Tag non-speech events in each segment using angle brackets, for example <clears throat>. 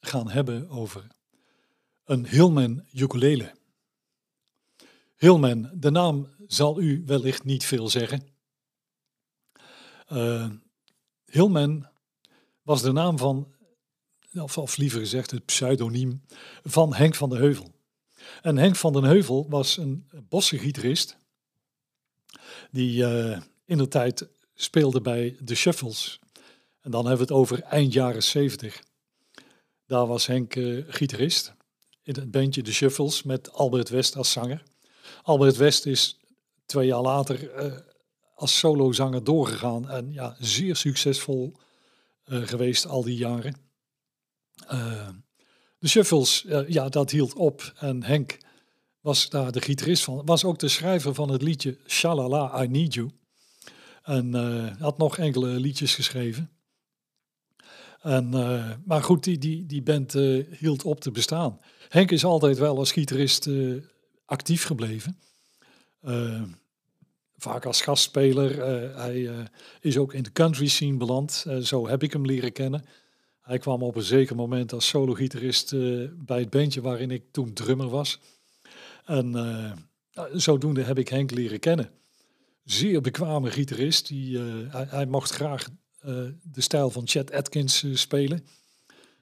gaan hebben over een Hillman ukulele. Hillman, de naam zal u wellicht niet veel zeggen. Uh, Hillman was de naam van, of, liever gezegd het pseudoniem van Henk van den Heuvel. En Henk van den Heuvel was een bossengitarist die uh, in de tijd speelde bij de Shuffles. En dan hebben we het over eind jaren 70. Daar was Henk uh, gitarist in het bandje The Shuffles met Albert West als zanger. Albert West is twee jaar later uh, als solozanger doorgegaan en ja, zeer succesvol uh, geweest al die jaren. de Shuffles, ja, dat hield op en Henk was daar de gitarist van. Was ook de schrijver van het liedje Shalala, I Need You. En had nog enkele liedjes geschreven. En, uh, maar goed, die, die, die band uh, hield op te bestaan. Henk is altijd wel als gitarist uh, actief gebleven. vaak als gastspeler. hij is ook in de country scene beland. zo heb ik hem leren kennen. Hij kwam op een zeker moment als solo-gitarist bij het bandje waarin ik toen drummer was. En zodoende heb ik Henk leren kennen. Zeer bekwame gitarist. Die, hij, hij mocht graag eh, de stijl van Chet Atkins eh, spelen.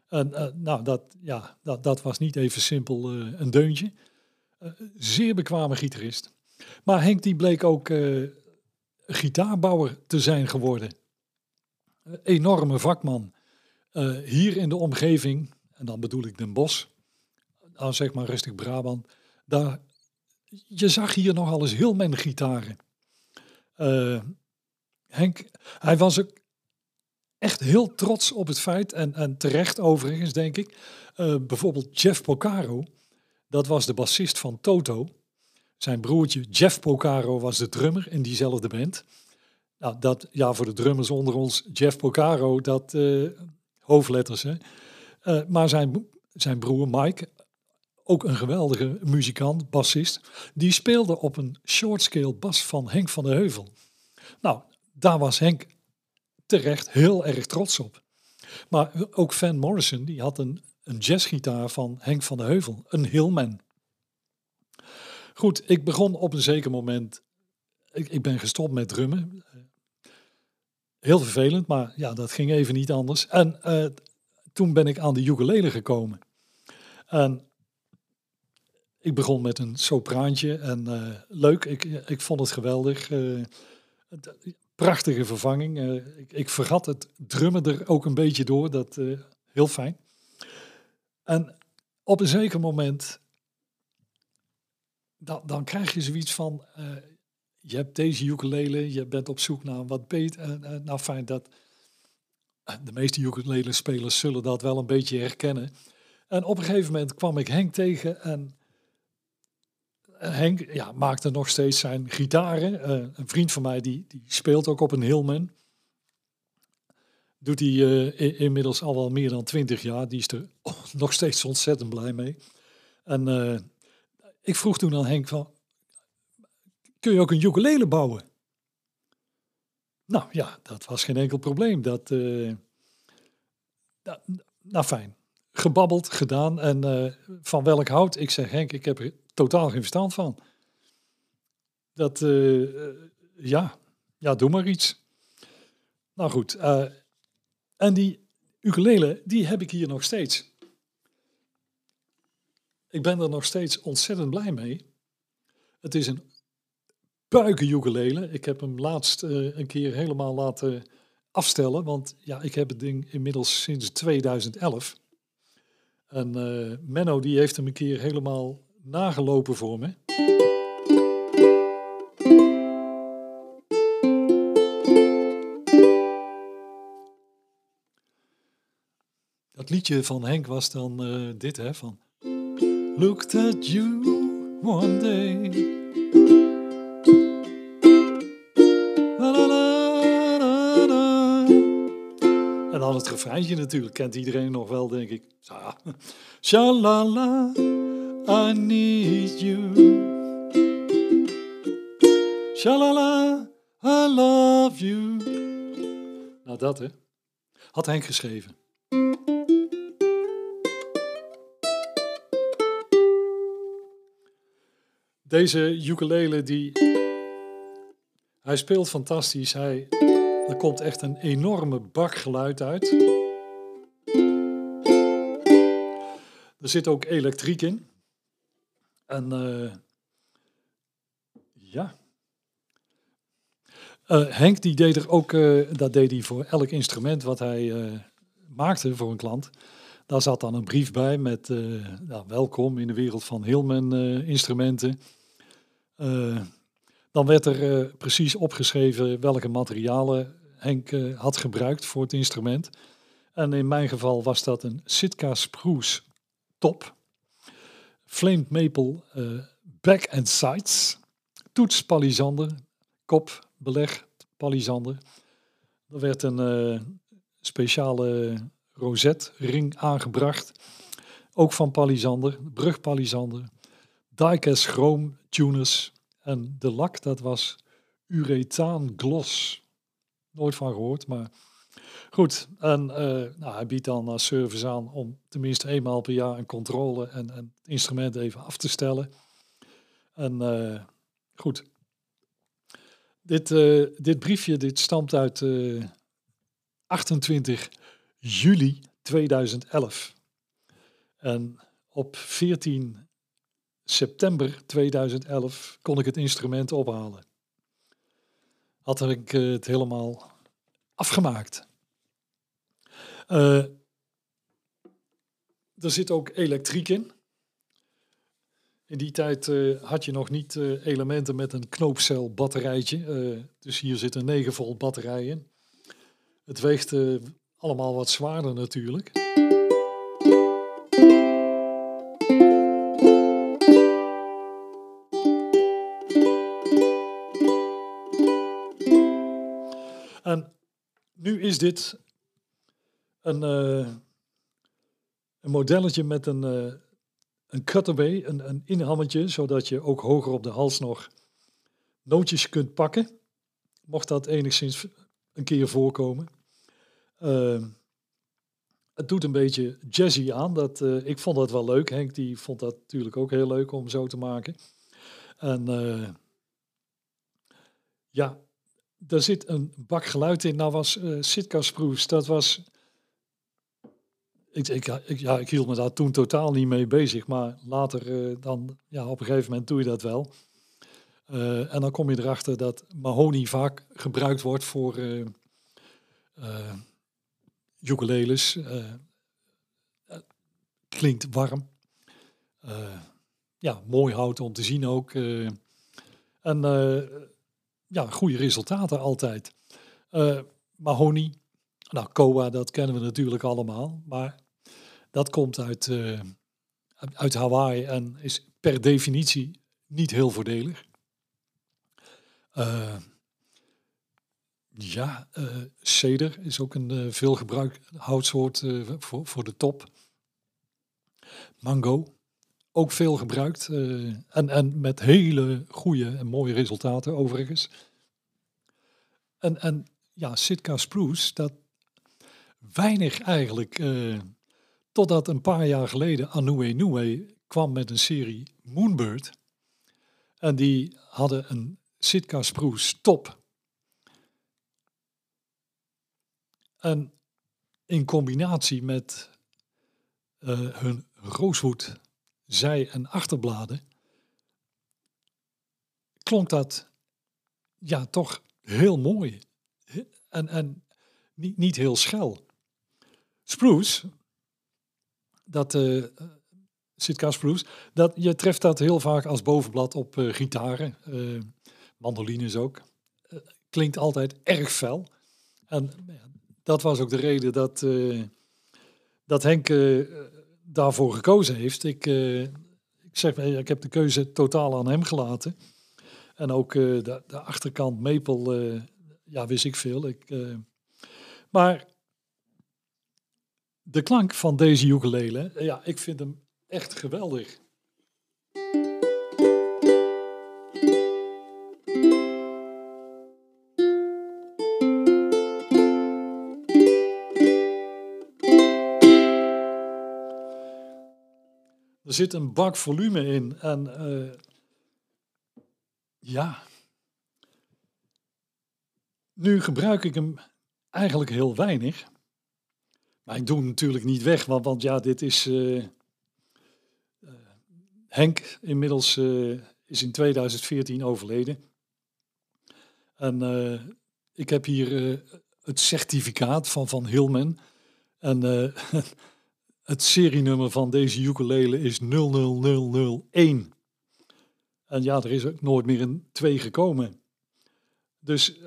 En uh, nou, dat, ja, dat, dat was niet even simpel een deuntje. zeer bekwame gitarist. Maar Henk die bleek ook gitaarbouwer te zijn geworden. enorme vakman. hier in de omgeving, en dan bedoel ik Den Bosch, nou zeg maar rustig Brabant, daar, je zag hier nogal eens heel mijn gitaren. Henk, hij was ook echt heel trots op het feit, en, en terecht overigens denk ik, uh, bijvoorbeeld Jeff Porcaro, dat was de bassist van Toto. Zijn broertje Jeff Porcaro was de drummer in diezelfde band. Nou, dat, ja, voor de drummers onder ons, Jeff Porcaro, dat uh, hoofdletters. Hè. Uh, maar zijn, zijn broer Mike, ook een geweldige muzikant, bassist, die speelde op een shortscale bas van Henk van de Heuvel. Nou, daar was Henk terecht heel erg trots op. Maar ook Van Morrison, die had een, een jazzgitaar van Henk van de Heuvel, een Hillman. Goed, ik begon op een zeker moment, ik, ik ben gestopt met drummen. Heel vervelend, maar ja, dat ging even niet anders. En uh, toen ben ik aan de ukulele gekomen. En ik begon met een sopraantje en uh, leuk, ik, ik vond het geweldig. Uh, prachtige vervanging. Uh, ik, ik, vergat het drummen er ook een beetje door. Dat uh, heel fijn. En op een zeker moment, dan, dan krijg je zoiets van, uh, je hebt deze ukulele, je bent op zoek naar wat beter. nou fijn, dat, de meeste ukulele spelers zullen dat wel een beetje herkennen. En op een gegeven moment kwam ik Henk tegen en Henk ja, maakte nog steeds zijn gitaren. Uh, een vriend van mij die, die speelt ook op een Hillman. Doet hij uh, inmiddels al wel meer dan twintig jaar. Die is er <laughs> nog steeds ontzettend blij mee. En uh, ik vroeg toen aan Henk van, kun je ook een ukulele bouwen? Nou ja, dat was geen enkel probleem. Dat, dat nou fijn, gebabbeld, gedaan. En van welk hout? Ik zeg Henk, ik heb totaal geen verstand van. Dat, uh, ja, ja, doe maar iets. Nou goed, uh, en die ukulele, die heb ik hier nog steeds. Ik ben er nog steeds ontzettend blij mee. Het is een buiken ukulele. Ik heb hem laatst een keer helemaal laten afstellen, want ja, ik heb het ding inmiddels sinds 2011. En Menno die heeft hem een keer helemaal nagelopen voor me. dat liedje van Henk was dan eh, dit, hè, van... Looked at you one day. La, la, la, la, la. En dan het refreintje natuurlijk, kent iedereen nog wel, denk ik. Ja. <laughs> Shalala, I need you. Shalala, I love you. Nou, dat hè. Had Henk geschreven. Deze ukulele die... Hij speelt fantastisch. Hij, er komt echt een enorme bak geluid uit. Er zit ook elektriek in. En uh, ja. Uh, Henk die deed er ook, uh, dat deed hij voor elk instrument wat hij maakte voor een klant. Daar zat dan een brief bij met nou, welkom in de wereld van Hillman instrumenten. dan werd er precies opgeschreven welke materialen Henk had gebruikt voor het instrument. En in mijn geval was dat een Sitka Spruce top. Flamed Maple uh, Back and Sides. Toets palisander. Kop beleg palisander. Er werd een uh, speciale rozetring aangebracht. Ook van palisander. Brug palisander. Diecast chrome tuners. En de lak dat was urethaan gloss. Nooit van gehoord, maar Goed, en uh, nou, hij biedt dan als service aan om tenminste eenmaal per jaar een controle en, instrument even af te stellen. En uh, goed, dit, dit briefje dit stamt uit 28 juli 2011. En op 14 september 2011 kon ik het instrument ophalen. Had ik het helemaal afgemaakt. Uh, er zit ook elektriek in. In die tijd uh, had je nog niet uh, elementen met een knoopcel batterijtje. dus hier zit een 9 volt batterij in. Het weegt allemaal wat zwaarder natuurlijk. En nu is dit een, uh, een modelletje met een, uh, een cutaway, een, een inhammetje, zodat je ook hoger op de hals nog nootjes kunt pakken. Mocht dat enigszins een keer voorkomen. Uh, het doet een beetje jazzy aan. Dat, ik vond dat wel leuk. Henk die vond dat natuurlijk ook heel leuk om zo te maken. En ja, daar zit een bak geluid in. Nou was Sitka Spruce, dat was ik, ik, ja, ik hield me daar toen totaal niet mee bezig. Maar later, uh, dan, ja, op een gegeven moment doe je dat wel. Uh, en dan kom je erachter dat mahonie vaak gebruikt wordt voor uh, ukuleles. klinkt warm. ja, mooi hout om te zien ook. en ja, goede resultaten altijd. mahonie, nou, Koa, dat kennen we natuurlijk allemaal. Maar dat komt uit, uh, uit Hawaii en is per definitie niet heel voordelig. Uh, ja, uh, ceder is ook een veel gebruikt houtsoort voor, voor de top. Mango, ook veel gebruikt en, en met hele goede en mooie resultaten overigens. En, en ja, Sitka spruce, dat weinig eigenlijk Totdat een paar jaar geleden Anue Nue kwam met een serie Moonbird. En die hadden een Sitka Spruce top. En in combinatie met uh, hun rooswood zij- en achterbladen klonk dat ja toch heel mooi. En, en niet, niet heel schel. Spruce dat uh, Sitka Spruce, dat, je treft dat heel vaak als bovenblad op uh, gitaren, uh, mandolines ook. klinkt altijd erg fel. En dat was ook de reden dat, dat Henk daarvoor gekozen heeft. Ik, ik zeg, ik heb de keuze totaal aan hem gelaten. En ook de, de, achterkant Maple, ja, wist ik veel. Ik, maar de klank van deze ukulele, ja, ik vind hem echt geweldig. Er zit een bak volume in en uh, ja, nu gebruik ik hem eigenlijk heel weinig. Maar ik doe hem natuurlijk niet weg, want, want ja, dit is. Uh, Henk inmiddels uh, is in 2014 overleden. En ik heb hier het certificaat van Van Hilmen. En <laughs> het serienummer van deze ukulele is 00001. En ja, er is ook nooit meer een 2 gekomen. Dus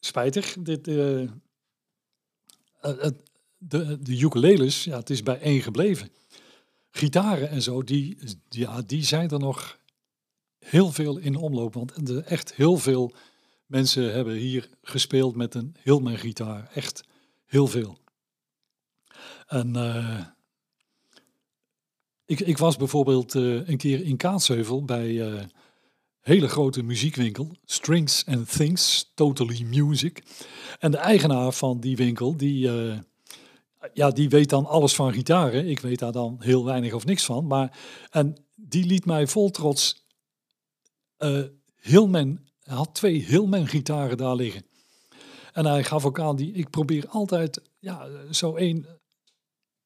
spijtig. Dit, de, de ukuleles, ja, het is bij één gebleven. Gitaren en zo, die, ja, die zijn er nog heel veel in omloop. Want de, echt heel veel mensen hebben hier gespeeld met een Hillman gitaar. Echt heel veel. En uh, ik, ik was bijvoorbeeld een keer in Kaatsheuvel bij hele grote muziekwinkel, Strings and Things, Totally Music. En de eigenaar van die winkel, die, uh, ja, die weet dan alles van gitaren. Ik weet daar dan heel weinig of niks van. Maar, en die liet mij vol trots uh, Hillman, hij had twee Hillman gitaren daar liggen. En hij gaf ook aan, die, ik probeer altijd ja, zo één,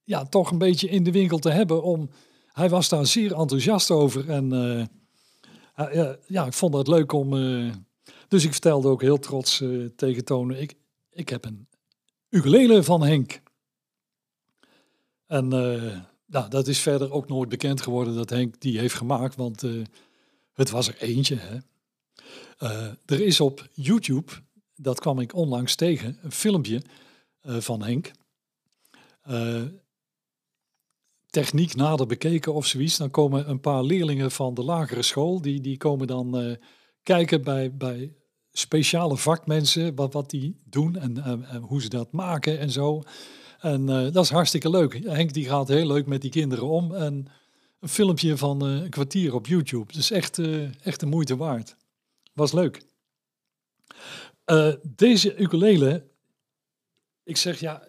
ja, toch een beetje in de winkel te hebben om... Hij was daar zeer enthousiast over en... Uh, ja, ja, ik vond het leuk om. Uh, dus ik vertelde ook heel trots uh, tegen Tonen: ik, ik heb een ukulele van Henk. En uh, nou, dat is verder ook nooit bekend geworden dat Henk die heeft gemaakt, want het was er eentje. Hè. er is op YouTube, dat kwam ik onlangs tegen, een filmpje van Henk techniek nader bekeken of zoiets. Dan komen een paar leerlingen van de lagere school, die, die komen dan uh, kijken bij, bij speciale vakmensen, wat, wat die doen en, hoe ze dat maken en zo. En uh, dat is hartstikke leuk. Henk die gaat heel leuk met die kinderen om. En een filmpje van een kwartier op YouTube. Dus echt, echt de moeite waard. Was leuk. deze ukulele, ik zeg ja,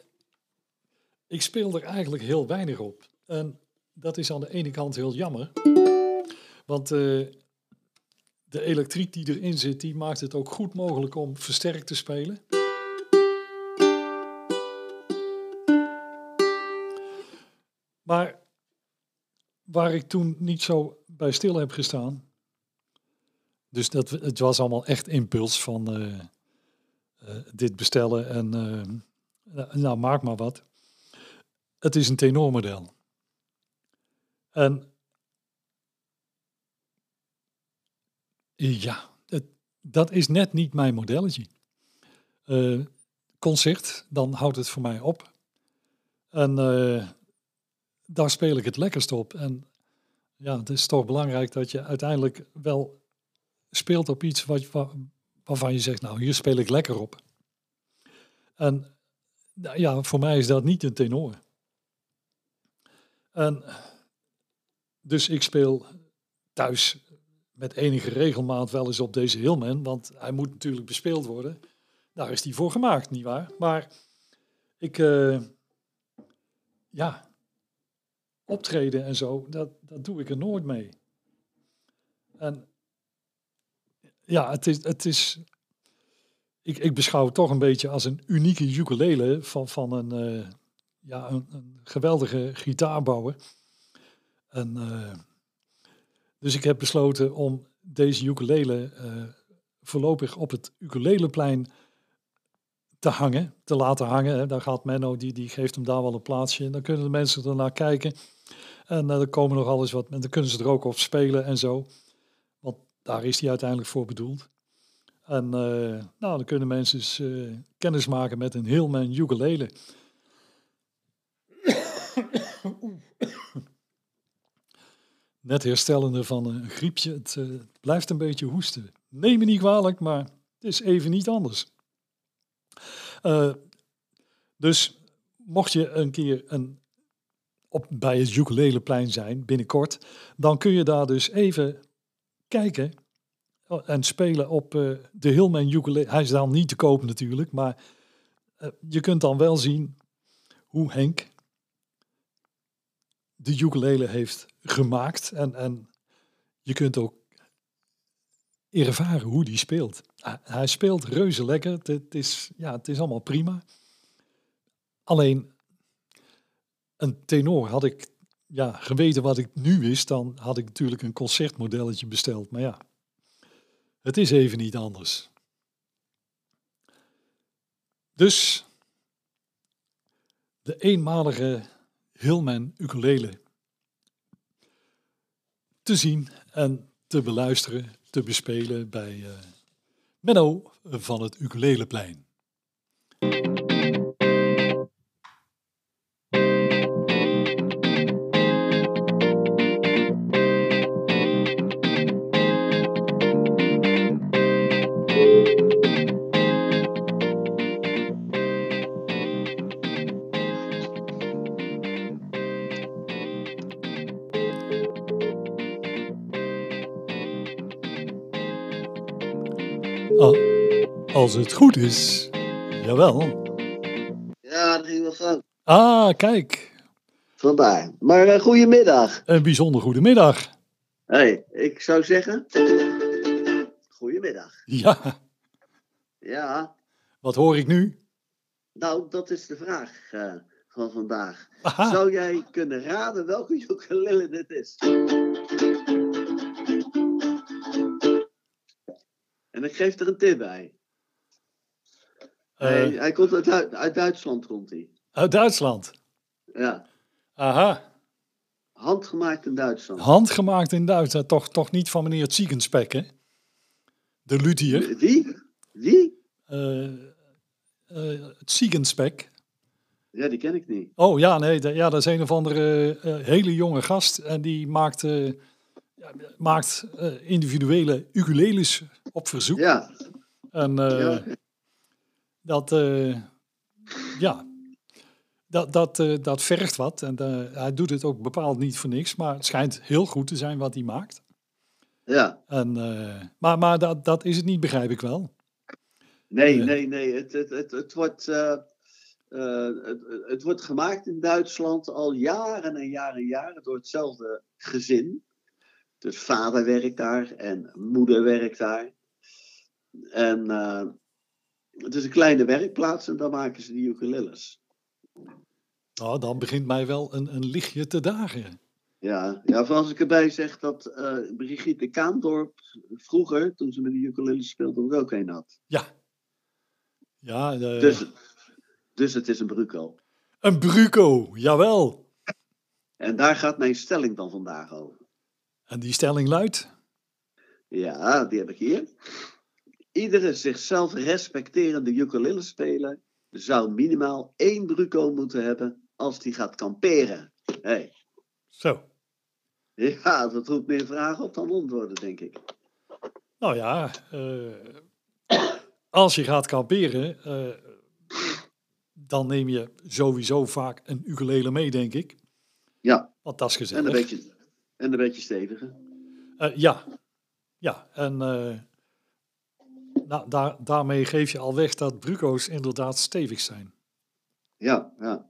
ik speel er eigenlijk heel weinig op. En dat is aan de ene kant heel jammer. Want uh, de elektriek die erin zit, die maakt het ook goed mogelijk om versterkt te spelen. Maar waar ik toen niet zo bij stil heb gestaan. Dus dat, het was allemaal echt impuls van uh, uh, dit bestellen en nou maak maar wat. Het is een tenormodel. En ja, het, dat is net niet mijn modelletje. Uh, concert, dan houdt het voor mij op. En uh, daar speel ik het lekkerst op. En ja, het is toch belangrijk dat je uiteindelijk wel speelt op iets wat, waarvan je zegt, nou, hier speel ik lekker op. En ja, voor mij is dat niet een tenor. En dus ik speel thuis met enige regelmaat wel eens op deze Hillman, want hij moet natuurlijk bespeeld worden. Daar is hij voor gemaakt, nietwaar? Maar ik, uh, ja, optreden en zo, dat, dat doe ik er nooit mee. En ja, het is, het is ik, ik beschouw het toch een beetje als een unieke ukulele van, van een, uh, ja, een, een geweldige gitaarbouwer. En, uh, dus ik heb besloten om deze ukulele uh, voorlopig op het ukuleleplein te hangen, te laten hangen. Daar gaat Menno, die, die geeft hem daar wel een plaatsje. En dan kunnen de mensen ernaar kijken. En uh, er komen nog alles wat, en dan kunnen ze er ook op spelen en zo. Want daar is hij uiteindelijk voor bedoeld. En nou, dan kunnen mensen kennis maken met een heel mijn ukulele. Net herstellende van een griepje. Het uh, blijft een beetje hoesten. Neem me niet kwalijk, maar het is even niet anders. Uh, dus mocht je een keer een, op, bij het Ukuleleplein zijn, binnenkort, dan kun je daar dus even kijken en spelen op uh, de Hillman ukulele. Hij is dan niet te koop natuurlijk, maar je kunt dan wel zien hoe Henk de ukulele heeft gemaakt. En, en je kunt ook ervaren hoe die speelt. Hij speelt reuze lekker. Het is, ja, het is allemaal prima. Alleen een tenor had ik ja, geweten wat ik nu wist, dan had ik natuurlijk een concertmodelletje besteld. Maar ja, het is even niet anders. Dus de eenmalige Hillman ukulele te zien en te beluisteren, te bespelen bij uh, Menno van het Ukuleleplein. Het goed is. Jawel. Ja, dat ging wel fout. Ah, kijk. Vandaar. Maar uh, goedemiddag. Een bijzonder goedemiddag. Hé, hey, ik zou zeggen... Goedemiddag. Ja. Ja. Wat hoor ik nu? Nou, dat is de vraag uh, van vandaag. Aha. Zou jij kunnen raden welke ukulele dit is? En ik geef er een tip bij. Nee, uh, hij komt uit, uit Duitsland, komt hij. Uit Duitsland? Ja. Aha. Handgemaakt in Duitsland. Handgemaakt in Duitsland. Toch, toch niet van meneer Ziegenspek, hè? De Luthier. Wie? Wie? Uh, uh, Ziegenspek. Ja, die ken ik niet. Oh ja, nee, de, ja, dat is een of andere uh, hele jonge gast. En die maakt, maakt individuele ukuleles op verzoek. Ja. En ja dat, uh, ja, dat, dat, uh, dat vergt wat. En uh, hij doet het ook bepaald niet voor niks, maar het schijnt heel goed te zijn wat hij maakt. Ja. En, maar maar dat, dat is het niet, begrijp ik wel. Nee, nee, nee. Het, het, het, het wordt, het, het wordt gemaakt in Duitsland al jaren en jaren en jaren door hetzelfde gezin. Dus vader werkt daar en moeder werkt daar. En het is een kleine werkplaats en daar maken ze die ukuleles. Nou, dan begint mij wel een, een lichtje te dagen. Ja, ja als ik erbij zeg dat uh, Brigitte Kaandorp vroeger, toen ze met de ukulele speelde, er ook een had. Ja. ja de... dus, dus het is een bruco. Een bruco, jawel. En daar gaat mijn stelling dan vandaag over. En die stelling luidt? Ja, die heb ik hier. Iedere zichzelf respecterende ukulele-speler zou minimaal één bruco moeten hebben als die gaat kamperen. Hey. Zo. Ja, dat roept meer vragen op dan antwoorden, denk ik. Nou ja, uh, als je gaat kamperen, uh, dan neem je sowieso vaak een ukulele mee, denk ik. Ja. Want dat is gezellig. En een beetje, en een beetje steviger. Uh, ja. Ja, en nou, daar, daarmee geef je al weg dat bruco's inderdaad stevig zijn. Ja, ja.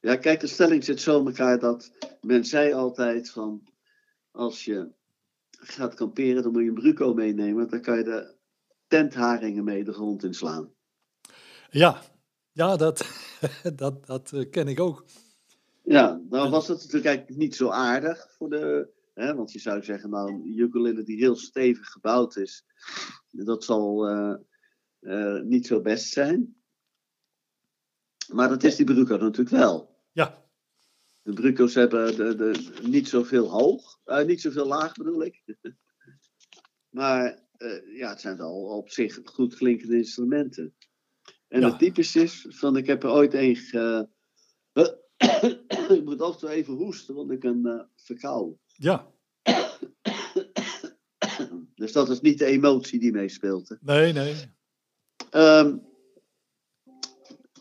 Ja, kijk, de stelling zit zo in elkaar dat men zei altijd van als je gaat kamperen, dan moet je een bruco meenemen. Dan kan je de tentharingen mee de grond inslaan. Ja, ja dat, <laughs> dat, dat eh, ken ik ook. Ja, nou was het natuurlijk eigenlijk niet zo aardig voor de Hè, want je zou zeggen, nou, een ukulele die heel stevig gebouwd is, dat zal uh, uh, niet zo best zijn. Maar dat is die Bruco natuurlijk wel. Ja. De Bruco's hebben de, de, niet zoveel hoog, uh, niet zoveel laag bedoel ik. <laughs> maar ja, het zijn wel op zich goed klinkende instrumenten. En ja. het typisch is, van ik heb er ooit een ge, <coughs> ik moet af en toe even hoesten, want ik ben uh, verkouden. Ja. dus dat is niet de emotie die meespeelt. Hè. Nee, nee. Um,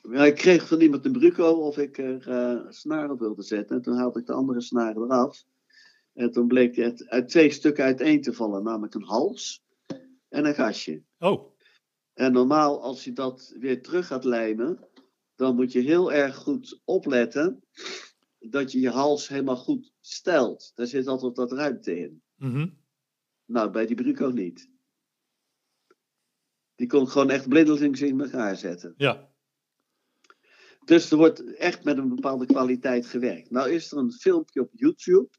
ja, ik kreeg van iemand een bruco of ik er uh, snaren op wilde zetten. En toen haalde ik de andere snaren eraf. En toen bleek het uit twee stukken uiteen te vallen, namelijk een hals en een gasje. Oh. En normaal, als je dat weer terug gaat lijmen, dan moet je heel erg goed opletten dat je je hals helemaal goed stelt. Daar zit altijd wat ruimte in. Mm Nou, bij die Bruco niet. Die kon gewoon echt blindelings in elkaar zetten. Ja. Dus er wordt echt met een bepaalde kwaliteit gewerkt. Nou is er een filmpje op YouTube.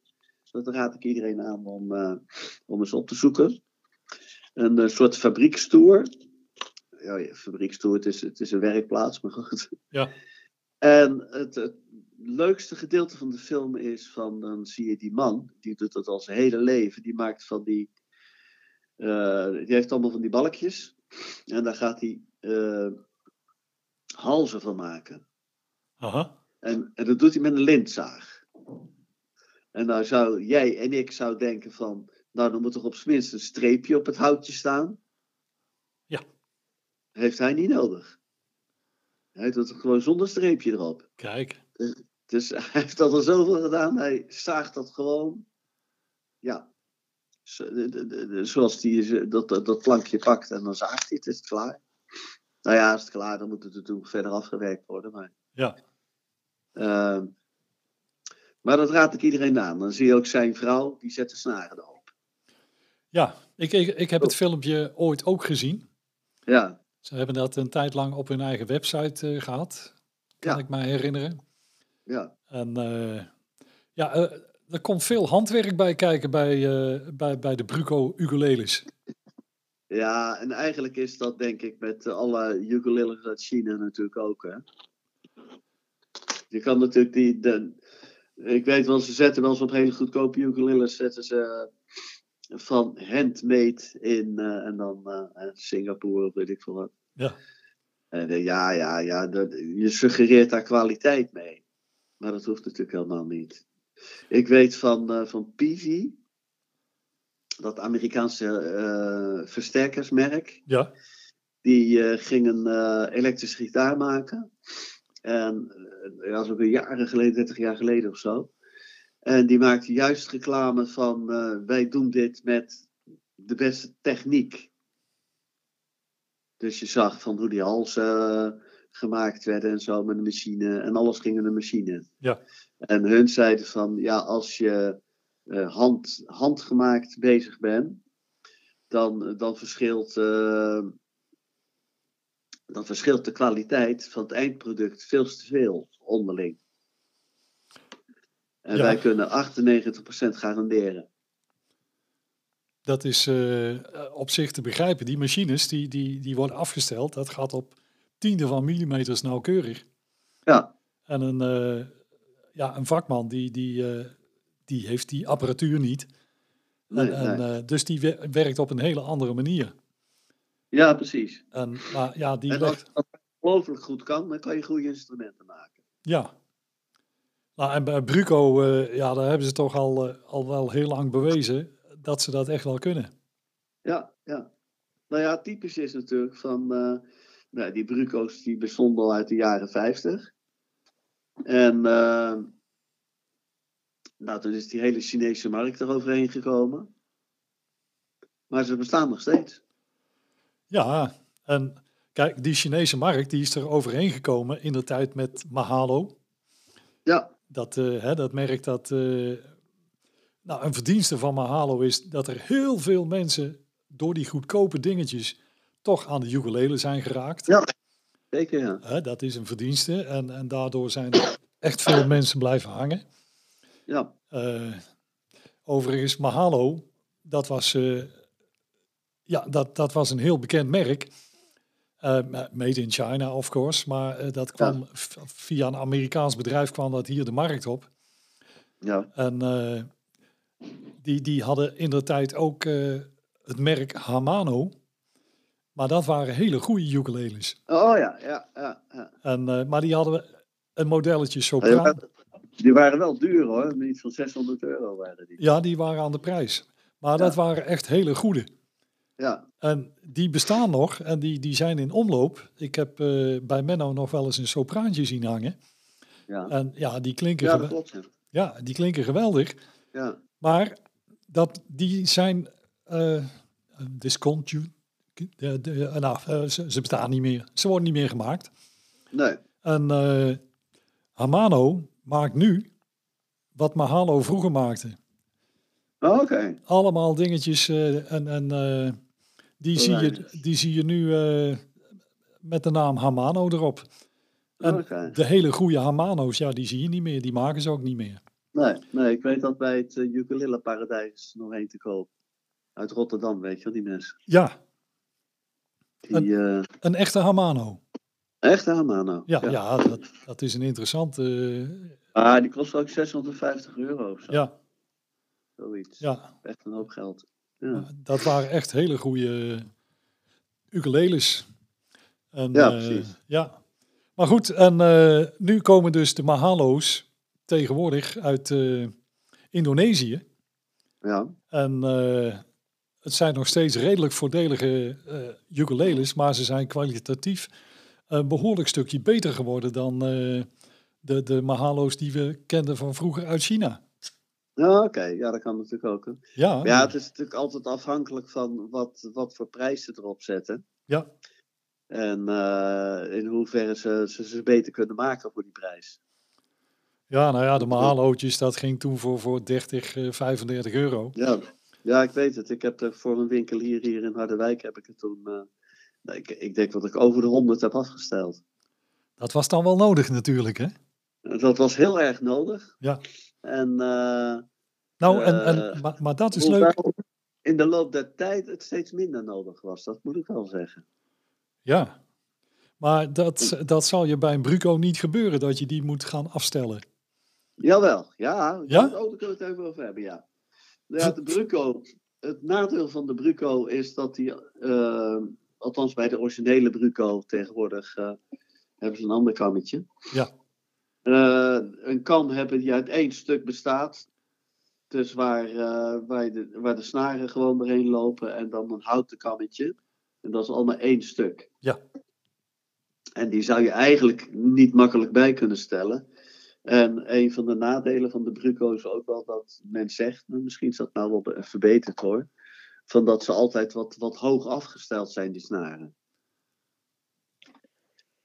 Dat raad ik iedereen aan om, uh, om eens op te zoeken. Een, een soort fabriekstoer. Ja, ja, fabriekstoer, het is, het is een werkplaats, maar goed. Ja. En het, het leukste gedeelte van de film is van, dan zie je die man, die doet dat al zijn hele leven. Die maakt van die, uh, die heeft allemaal van die balkjes. En daar gaat hij uh, halzen van maken. Aha. En, en dat doet hij met een lintzaag. En nou zou jij en ik zou denken van, nou dan moet er op zijn minst een streepje op het houtje staan. Ja. Heeft hij niet nodig. Hij doet het gewoon zonder streepje erop. Kijk. Dus, dus <laughs> hij heeft dat er zoveel gedaan. Hij zaagt dat gewoon. Ja. Zoals hij dat, dat, dat plankje pakt en dan zaagt hij het, is het klaar. Nou ja, is het klaar, dan moet het natuurlijk verder afgewerkt worden. Maar, ja. Uh, maar dat raad ik iedereen aan. Dan zie je ook zijn vrouw, die zet de snaren erop. Ja, ik, ik, ik heb het filmpje ooit ook gezien. Ja. Ze hebben dat een tijd lang op hun eigen website uh, gehad, kan Ja. ik me herinneren. Ja, En eh, ja, eh, er komt veel handwerk bij kijken bij, eh, bij, bij de Bruco ukuleles. <laughs> ja, en eigenlijk is dat denk ik met eh, alle ukuleles uit China natuurlijk ook. Hè? Je kan natuurlijk die... De, ik weet wel, ze zetten wel eens op hele goedkope ukuleles, zetten ze eh, van handmade in eh, en dan eh, Singapore of weet ik veel wat. Ja. En, eh, ja, ja, ja, dat, je suggereert daar kwaliteit mee. Maar dat hoeft natuurlijk helemaal niet. Ik weet van, eh van Peavey, dat Amerikaanse eh, versterkersmerk, Ja, die eh, ging een eh, elektrische gitaar maken. En eh, dat is ook een jaren geleden, 30 jaar geleden of zo. En die maakte juist reclame van eh, wij doen dit met de beste techniek. Dus je zag van hoe die halsen eh, gemaakt werden en zo met een machine. En alles ging in de machine. Ja. En hun zeiden van ja, als je eh, hand, handgemaakt bezig bent, dan, dan verschilt. dan verschilt de kwaliteit van het eindproduct veel te veel onderling. En Ja. wij kunnen 98% garanderen. dat is eh, op zich te begrijpen. Die machines die, die, die worden afgesteld, dat gaat op tiende van millimeters nauwkeurig. Ja, En een, eh, ja, een vakman die, die, eh, die heeft die apparatuur niet. nee, en, nee. dus die wer- werkt op een hele andere manier. ja precies. En, maar ja, die En als ongelooflijk goed kan, dan kan je goede instrumenten maken. ja. Nou, en bij Bruco, eh, ja, daar hebben ze toch al, eh, al wel heel lang bewezen dat ze dat echt wel kunnen. Ja, ja. Nou ja, typisch is natuurlijk van. eh, nou, die Bruco's die bestonden al uit de jaren 50. En. nou, toen is die hele Chinese markt eroverheen gekomen. Maar ze bestaan nog steeds. Ja, en kijk, die Chinese markt die is er overheen gekomen in de tijd met Mahalo. Ja, Dat, eh, hè, dat merk dat. eh, nou, een verdienste van Mahalo is dat er heel veel mensen door die goedkope dingetjes toch aan de ukulele zijn geraakt. Ja. zeker ja. Hè, dat is een verdienste en, en daardoor zijn er echt veel mensen blijven hangen. Ja, Eh, overigens, Mahalo, dat was, ja, dat, dat was een heel bekend merk. Eh, made in China, of course. Maar eh, dat kwam via een Amerikaans bedrijf kwam dat hier de markt op. ja, En eh, die, die hadden in de tijd ook het merk Hamano. Maar dat waren hele goede ukuleles. Oh ja, ja, ja. ja. En, maar die hadden een modelletje Ja, sopraan. maar Die waren wel duur hoor, niet van 600 euro waren die. Ja, die waren aan de prijs. Maar dat waren echt hele goede. Ja, En die bestaan nog en die, die zijn in omloop. Ik heb eh, bij Menno nog wel eens een sopraantje zien hangen. ja. En ja, die klinken, ja klopt. Ja. die klinken geweldig. Ja. Maar dat, die zijn discontinued. De, de, nou, eh, ze, ze bestaan niet meer. Ze worden niet meer gemaakt. Nee, En eh Hamano maakt nu wat Mahalo vroeger maakte. Oh, oké. Allemaal dingetjes en, en die, zie je, die zie je nu eh, met de naam Hamano erop. En de hele goede Hamano's, ja, die zie je niet meer. Die maken ze ook niet meer. Nee, nee, ik weet dat bij het uh, Ukulele Paradijs nog één te koop. Uit Rotterdam, weet je wel, die mensen. Ja, Die, eh een echte Hamano. echt Hamano. Ja, ja. dat, dat is een interessante... eh, Ah, die kost ook 650 euro of zo. ja, Zoiets. ja, Echt een hoop geld. Ja, dat waren echt hele goede ukuleles. En, Ja, eh, precies. ja. Maar goed, en eh, nu komen dus de Mahalo's tegenwoordig uit eh, Indonesië. ja. En het zijn nog steeds redelijk voordelige eh ukuleles, maar ze zijn kwalitatief een behoorlijk stukje beter geworden dan de, de Mahalo's die we kenden van vroeger uit China. Ja, oké. Ja, dat kan natuurlijk ook. hè. Ja, Maar ja, het is natuurlijk altijd afhankelijk van wat, wat voor prijs ze erop zetten. ja, En eh, in hoeverre ze, ze ze beter kunnen maken voor die prijs. ja, nou ja, de Mahalootjes, dat ging toen voor, voor 30, eh, 35 euro. Ja. ja, ik weet het. Ik heb er voor een winkelier hier in Harderwijk heb ik het toen. eh, nou, ik, ik denk dat ik over de 100 heb afgesteld. Dat was dan wel nodig natuurlijk, hè? Dat was heel erg nodig. Ja. En eh, Nou, en, en, Eh, maar, maar dat is leuk. in de loop der tijd het steeds minder nodig was. Dat moet ik wel zeggen. Ja. Maar dat, dat zal je bij een Bruco niet gebeuren, dat je die moet gaan afstellen. Jawel, ja. Ja? Daar kunnen we het even over hebben, ja. Nou Ja, de Bruco. Het nadeel van de Bruco is dat die, eh, althans bij de originele Bruco tegenwoordig, hebben ze een ander kammetje. Ja. Eh, een kam hebben die uit één stuk bestaat. Dus waar, eh, waar, de, waar de snaren gewoon doorheen lopen en dan een houten kammetje. En dat is allemaal één stuk. Ja. En die zou je eigenlijk niet makkelijk bij kunnen stellen. En een van de nadelen van de Bruco is ook wel dat men zegt, nou, misschien is dat nou wel be- verbeterd hoor, van dat ze altijd wat, wat hoog afgesteld zijn, die snaren.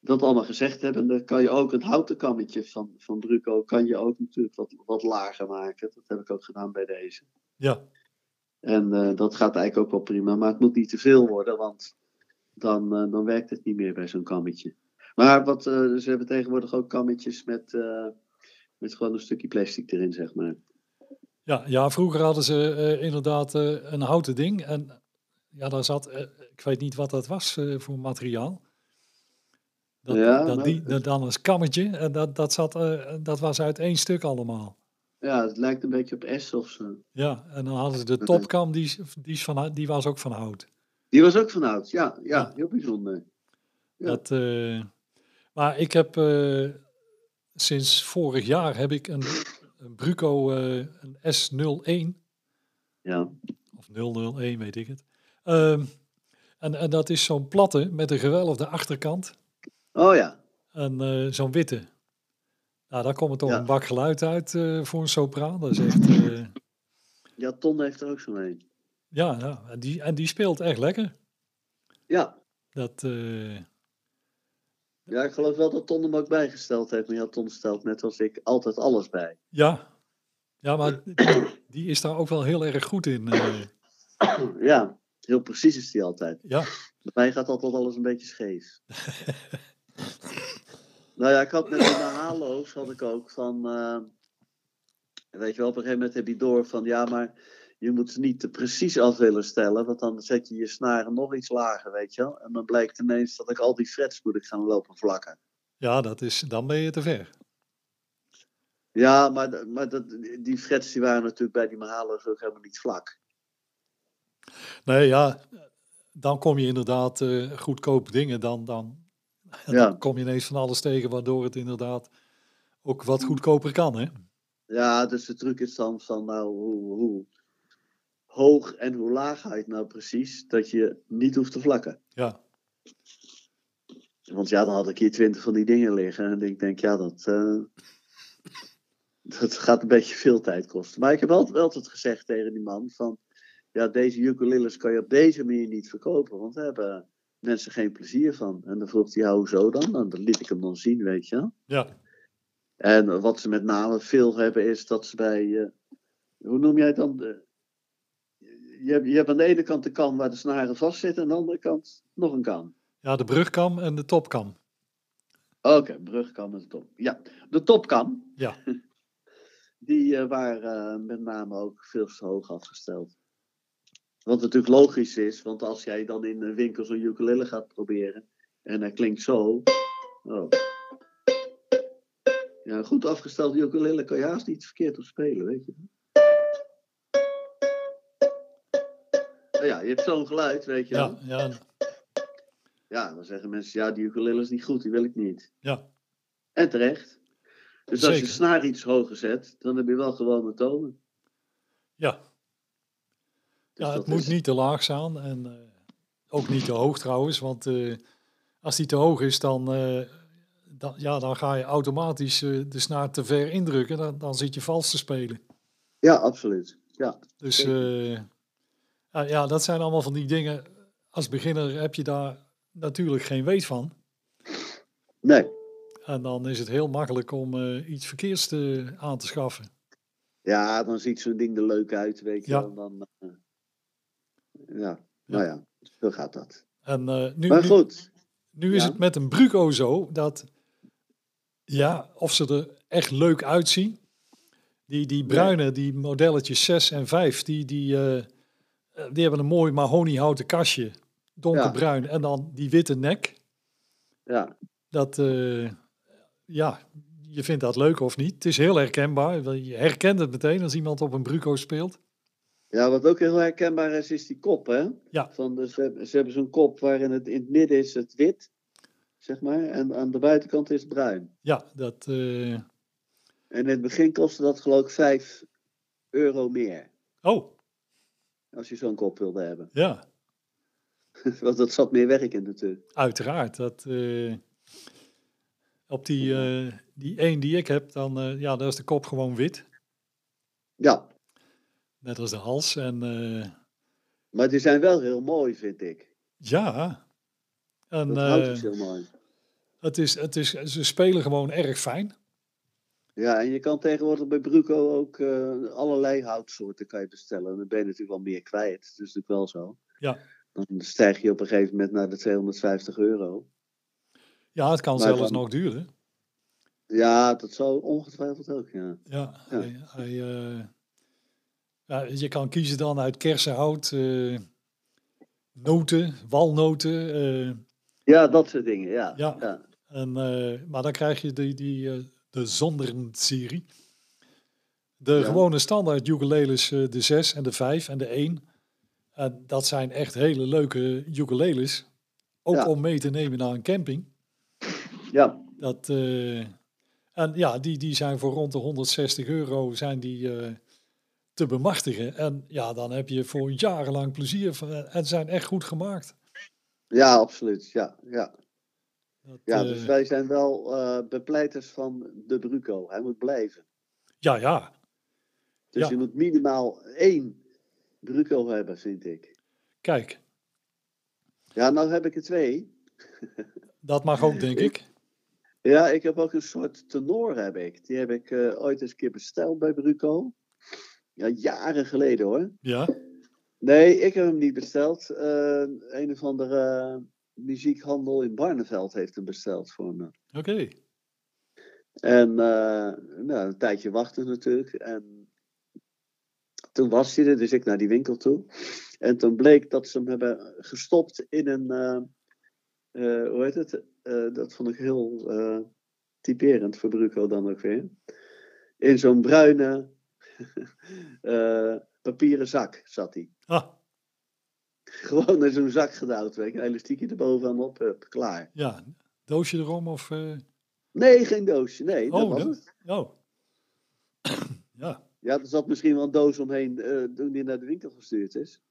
Dat allemaal gezegd hebben, dan kan je ook het houten kammetje van, van Bruco, kan je ook natuurlijk wat, wat lager maken. Dat heb ik ook gedaan bij deze. Ja, En eh, dat gaat eigenlijk ook wel prima, maar het moet niet te veel worden, want dan, eh, dan werkt het niet meer bij zo'n kammetje. Maar wat, eh, ze hebben tegenwoordig ook kammetjes met, met gewoon een stukje plastic erin, zeg maar. ja, ja vroeger hadden ze inderdaad een houten ding. En ja, daar zat, ik weet niet wat dat was voor materiaal. Dat, Ja, dat, nou, die, dat dan een kammetje. En dat, dat, zat, eh, dat was uit één stuk allemaal. Ja, het lijkt een beetje op S of zo. Ja, en dan hadden ze de topkam, die, die, is van, die was ook van hout. Die was ook van hout, ja, ja, Ja. heel bijzonder. Ja. Dat, eh, maar ik heb eh, sinds vorig jaar heb ik een, een Bruco eh, een S01 Ja, of 001 weet ik het. Ehm, en, en dat is zo'n platte met een gewelfde achterkant oh ja, en eh, zo'n witte. Nou, daar komt toch Ja. een bak geluid uit eh, voor een sopraan. Dat is echt, eh, ja, Ton heeft er ook zo'n een. ja, ja en, die, en die speelt echt lekker. Ja. Dat, eh, ja, ik geloof wel dat Ton hem ook bijgesteld heeft, maar ja, Ton stelt net als ik altijd alles bij. ja. ja, maar die, is daar ook wel heel erg goed in. eh, Ja, heel precies is die altijd. ja, Bij mij gaat altijd alles een beetje scheef. <laughs> nou ja, ik had met de Mahalo's had ik ook van... eh, weet je wel, op een gegeven moment heb je door van... Ja, maar je moet ze niet te precies af willen stellen. Want dan zet je je snaren nog iets lager, weet je wel. En dan blijkt ineens dat ik al die frets moet ik gaan lopen vlakken. ja dat is, dan ben je te ver. Ja, maar, maar dat, die frets die waren natuurlijk bij die Mahalo's ook helemaal niet vlak. Nee, ja, dan kom je inderdaad eh goedkope dingen. Dan, dan, Ja. dan kom je ineens van alles tegen, waardoor het inderdaad ook wat goedkoper kan, hè? Ja, dus de truc is dan van nou, hoe, hoe hoog en hoe laag ga je het nou precies, dat je niet hoeft te vlakken. Ja. Want ja, dan had ik hier twintig van die dingen liggen. En ik denk, ja, dat, eh, dat gaat een beetje veel tijd kosten. Maar ik heb altijd, altijd gezegd tegen die man van... Ja, deze ukuleles kan je op deze manier niet verkopen. Want daar hebben mensen geen plezier van. En dan vroeg hij, ja, hoezo dan? En dan liet ik hem dan zien, weet je wel. Ja. En wat ze met name veel hebben is dat ze bij... eh, hoe noem jij het dan? De, je, hebt, je hebt aan de ene kant de kam waar de snaren vastzitten. En aan de andere kant nog een kam. Ja, de brugkam en de topkam. Oké, brugkam en de top. Ja, de topkam. Ja. <laughs> Die eh, waren eh, met name ook veel te hoog afgesteld. Wat natuurlijk logisch is, want als jij dan in een winkel zo'n ukulele gaat proberen en hij klinkt zo. Oh. Ja, een goed afgestelde ukulele kan je haast niet verkeerd op spelen, weet je. Nou ja, je hebt zo'n geluid, weet je wel. Ja, ja, Ja, dan zeggen mensen, ja, die ukulele is niet goed, die wil ik niet. ja. En terecht. Dus als je snaar iets hoger zet, dan heb je wel gewone tonen. ja. Dus ja het moet is- niet te laag staan en eh, ook niet te hoog trouwens, want eh, als die te hoog is, dan, eh, dan, ja, dan ga je automatisch de snaar te ver indrukken, dan, dan zit je vals te spelen. Ja, absoluut. Ja, Dus ja, dat zijn allemaal van die dingen. Als beginner heb je daar natuurlijk geen weet van. nee. En dan is het heel makkelijk om iets verkeerds te, aan te schaffen. Ja, dan ziet zo'n ding er leuk uit, weet je Ja. wel. Dan, ja, nou ja, zo gaat dat. En eh, nu, Maar goed, nu is ja. het met een Bruco zo dat, ja, of ze er echt leuk uitzien. Die, die bruine, die modelletjes 6 en 5, die, die, eh, eh, die hebben een mooi mahoniehouten kastje. Donkerbruin. En dan die witte nek. ja. Dat, ja, je vindt dat leuk of niet. Het is heel herkenbaar. Je herkent het meteen als iemand op een Bruco speelt. Ja, wat ook heel herkenbaar is, is die kop, hè. Ja. Van de, ze hebben, ze hebben zo'n kop waarin het in het midden is het wit, zeg maar. En aan de buitenkant is het bruin. Ja, dat, eh, En in het begin kostte dat geloof ik 5 euro meer. oh, Als je zo'n kop wilde hebben. ja, <laughs> Want dat zat meer werk in natuurlijk. uiteraard. Dat, eh, op die, eh, die één die ik heb, dan ja, daar is de kop gewoon wit. Ja, Net als de hals. En eh, maar die zijn wel heel mooi, vind ik. ja, en, Dat houdt eh, dus heel mooi. het is, het is, ze spelen gewoon erg fijn. Ja, en je kan tegenwoordig bij Bruco ook eh, allerlei houtsoorten kan je bestellen. En dan ben je natuurlijk wel meer kwijt. Dat is natuurlijk wel zo. Ja. Dan stijg je op een gegeven moment naar de 250 euro. Ja, het kan Maar zelfs dan- nog duren. Ja, dat zou ongetwijfeld ook, ja. Ja, Ja. Hij, hij, ja, je kan kiezen dan uit kersenhout, eh, noten, walnoten. eh, Ja, dat soort dingen, ja. Ja. ja. en, eh, maar dan krijg je die, die, de Zonderen-serie. De Ja. gewone standaard ukuleles, de 6 en de 5 en de 1. En dat zijn echt hele leuke ukuleles. Ook Ja. om mee te nemen naar een camping. Ja, Dat, en ja, die, die zijn voor rond de 160 euro zijn die, te bemachtigen. En ja, dan heb je voor jarenlang plezier. van- En zijn echt goed gemaakt. ja absoluut. Ja, ja. Dat, ja eh, dus wij zijn wel eh, bepleiters van de Bruco. Hij moet blijven. ja, ja, Dus Ja. je moet minimaal één Bruco hebben, vind ik. kijk, Ja, nou heb ik er twee. dat mag ook, denk ik. <laughs> Ja, ik heb ook een soort tenor heb ik. Die heb ik eh, ooit eens een keer besteld bij Bruco. Ja, jaren geleden hoor. Ja, Nee, ik heb hem niet besteld. Eh, een of andere eh, muziekhandel in Barneveld heeft hem besteld voor me. oké. En eh, nou, een tijdje wachten natuurlijk. En toen was hij er, dus ik naar die winkel toe. En toen bleek dat ze hem hebben gestopt in een, hoe heet het? Dat vond ik heel eh, typerend voor Bruco dan ook weer. In zo'n bruine <laughs> eh, papieren zak zat hij. Ah, Gewoon in zo'n zak gedouwd, weet je. Een elastiekje erbovenaan op, klaar. ja, doosje erom of... eh, Nee, geen doosje. Nee, dat Oh, was dat- het. Oh. <clears throat> ja. Ja, er zat misschien wel een doos omheen eh, toen die naar de winkel gestuurd is.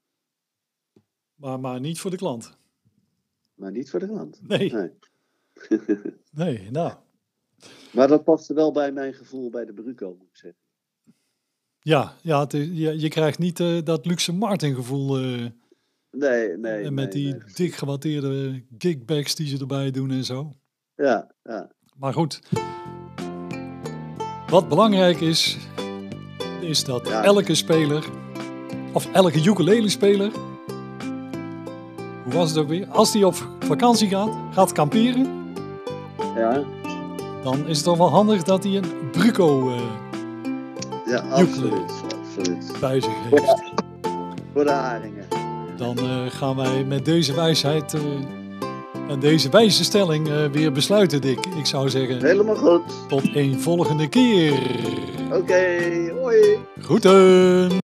Maar, maar niet voor de klant. Maar niet voor de klant. Nee. Nee. Nee, nou. <laughs> Maar dat paste wel bij mijn gevoel bij de Bruco, moet ik zeggen. Ja, ja het je, je krijgt niet eh, dat luxe Martin gevoel eh, Nee, nee. en met nee, die nee. dik gewatteerde gigbags die ze erbij doen en zo. Ja, ja. Maar goed. Wat belangrijk is, is dat Ja. elke speler, of elke ukulele-speler, hoe was het ook weer? Als die op vakantie gaat, gaat kamperen, Ja, dan is het toch wel handig dat hij een Bruco eh, ja absoluut. absoluut. bij zich heeft. Voor de haringen. Dan eh, gaan wij met deze wijsheid eh, en deze wijze stelling eh, weer besluiten, Dick. Ik zou zeggen, Helemaal goed. tot een volgende keer. Oké, hoi. Groeten!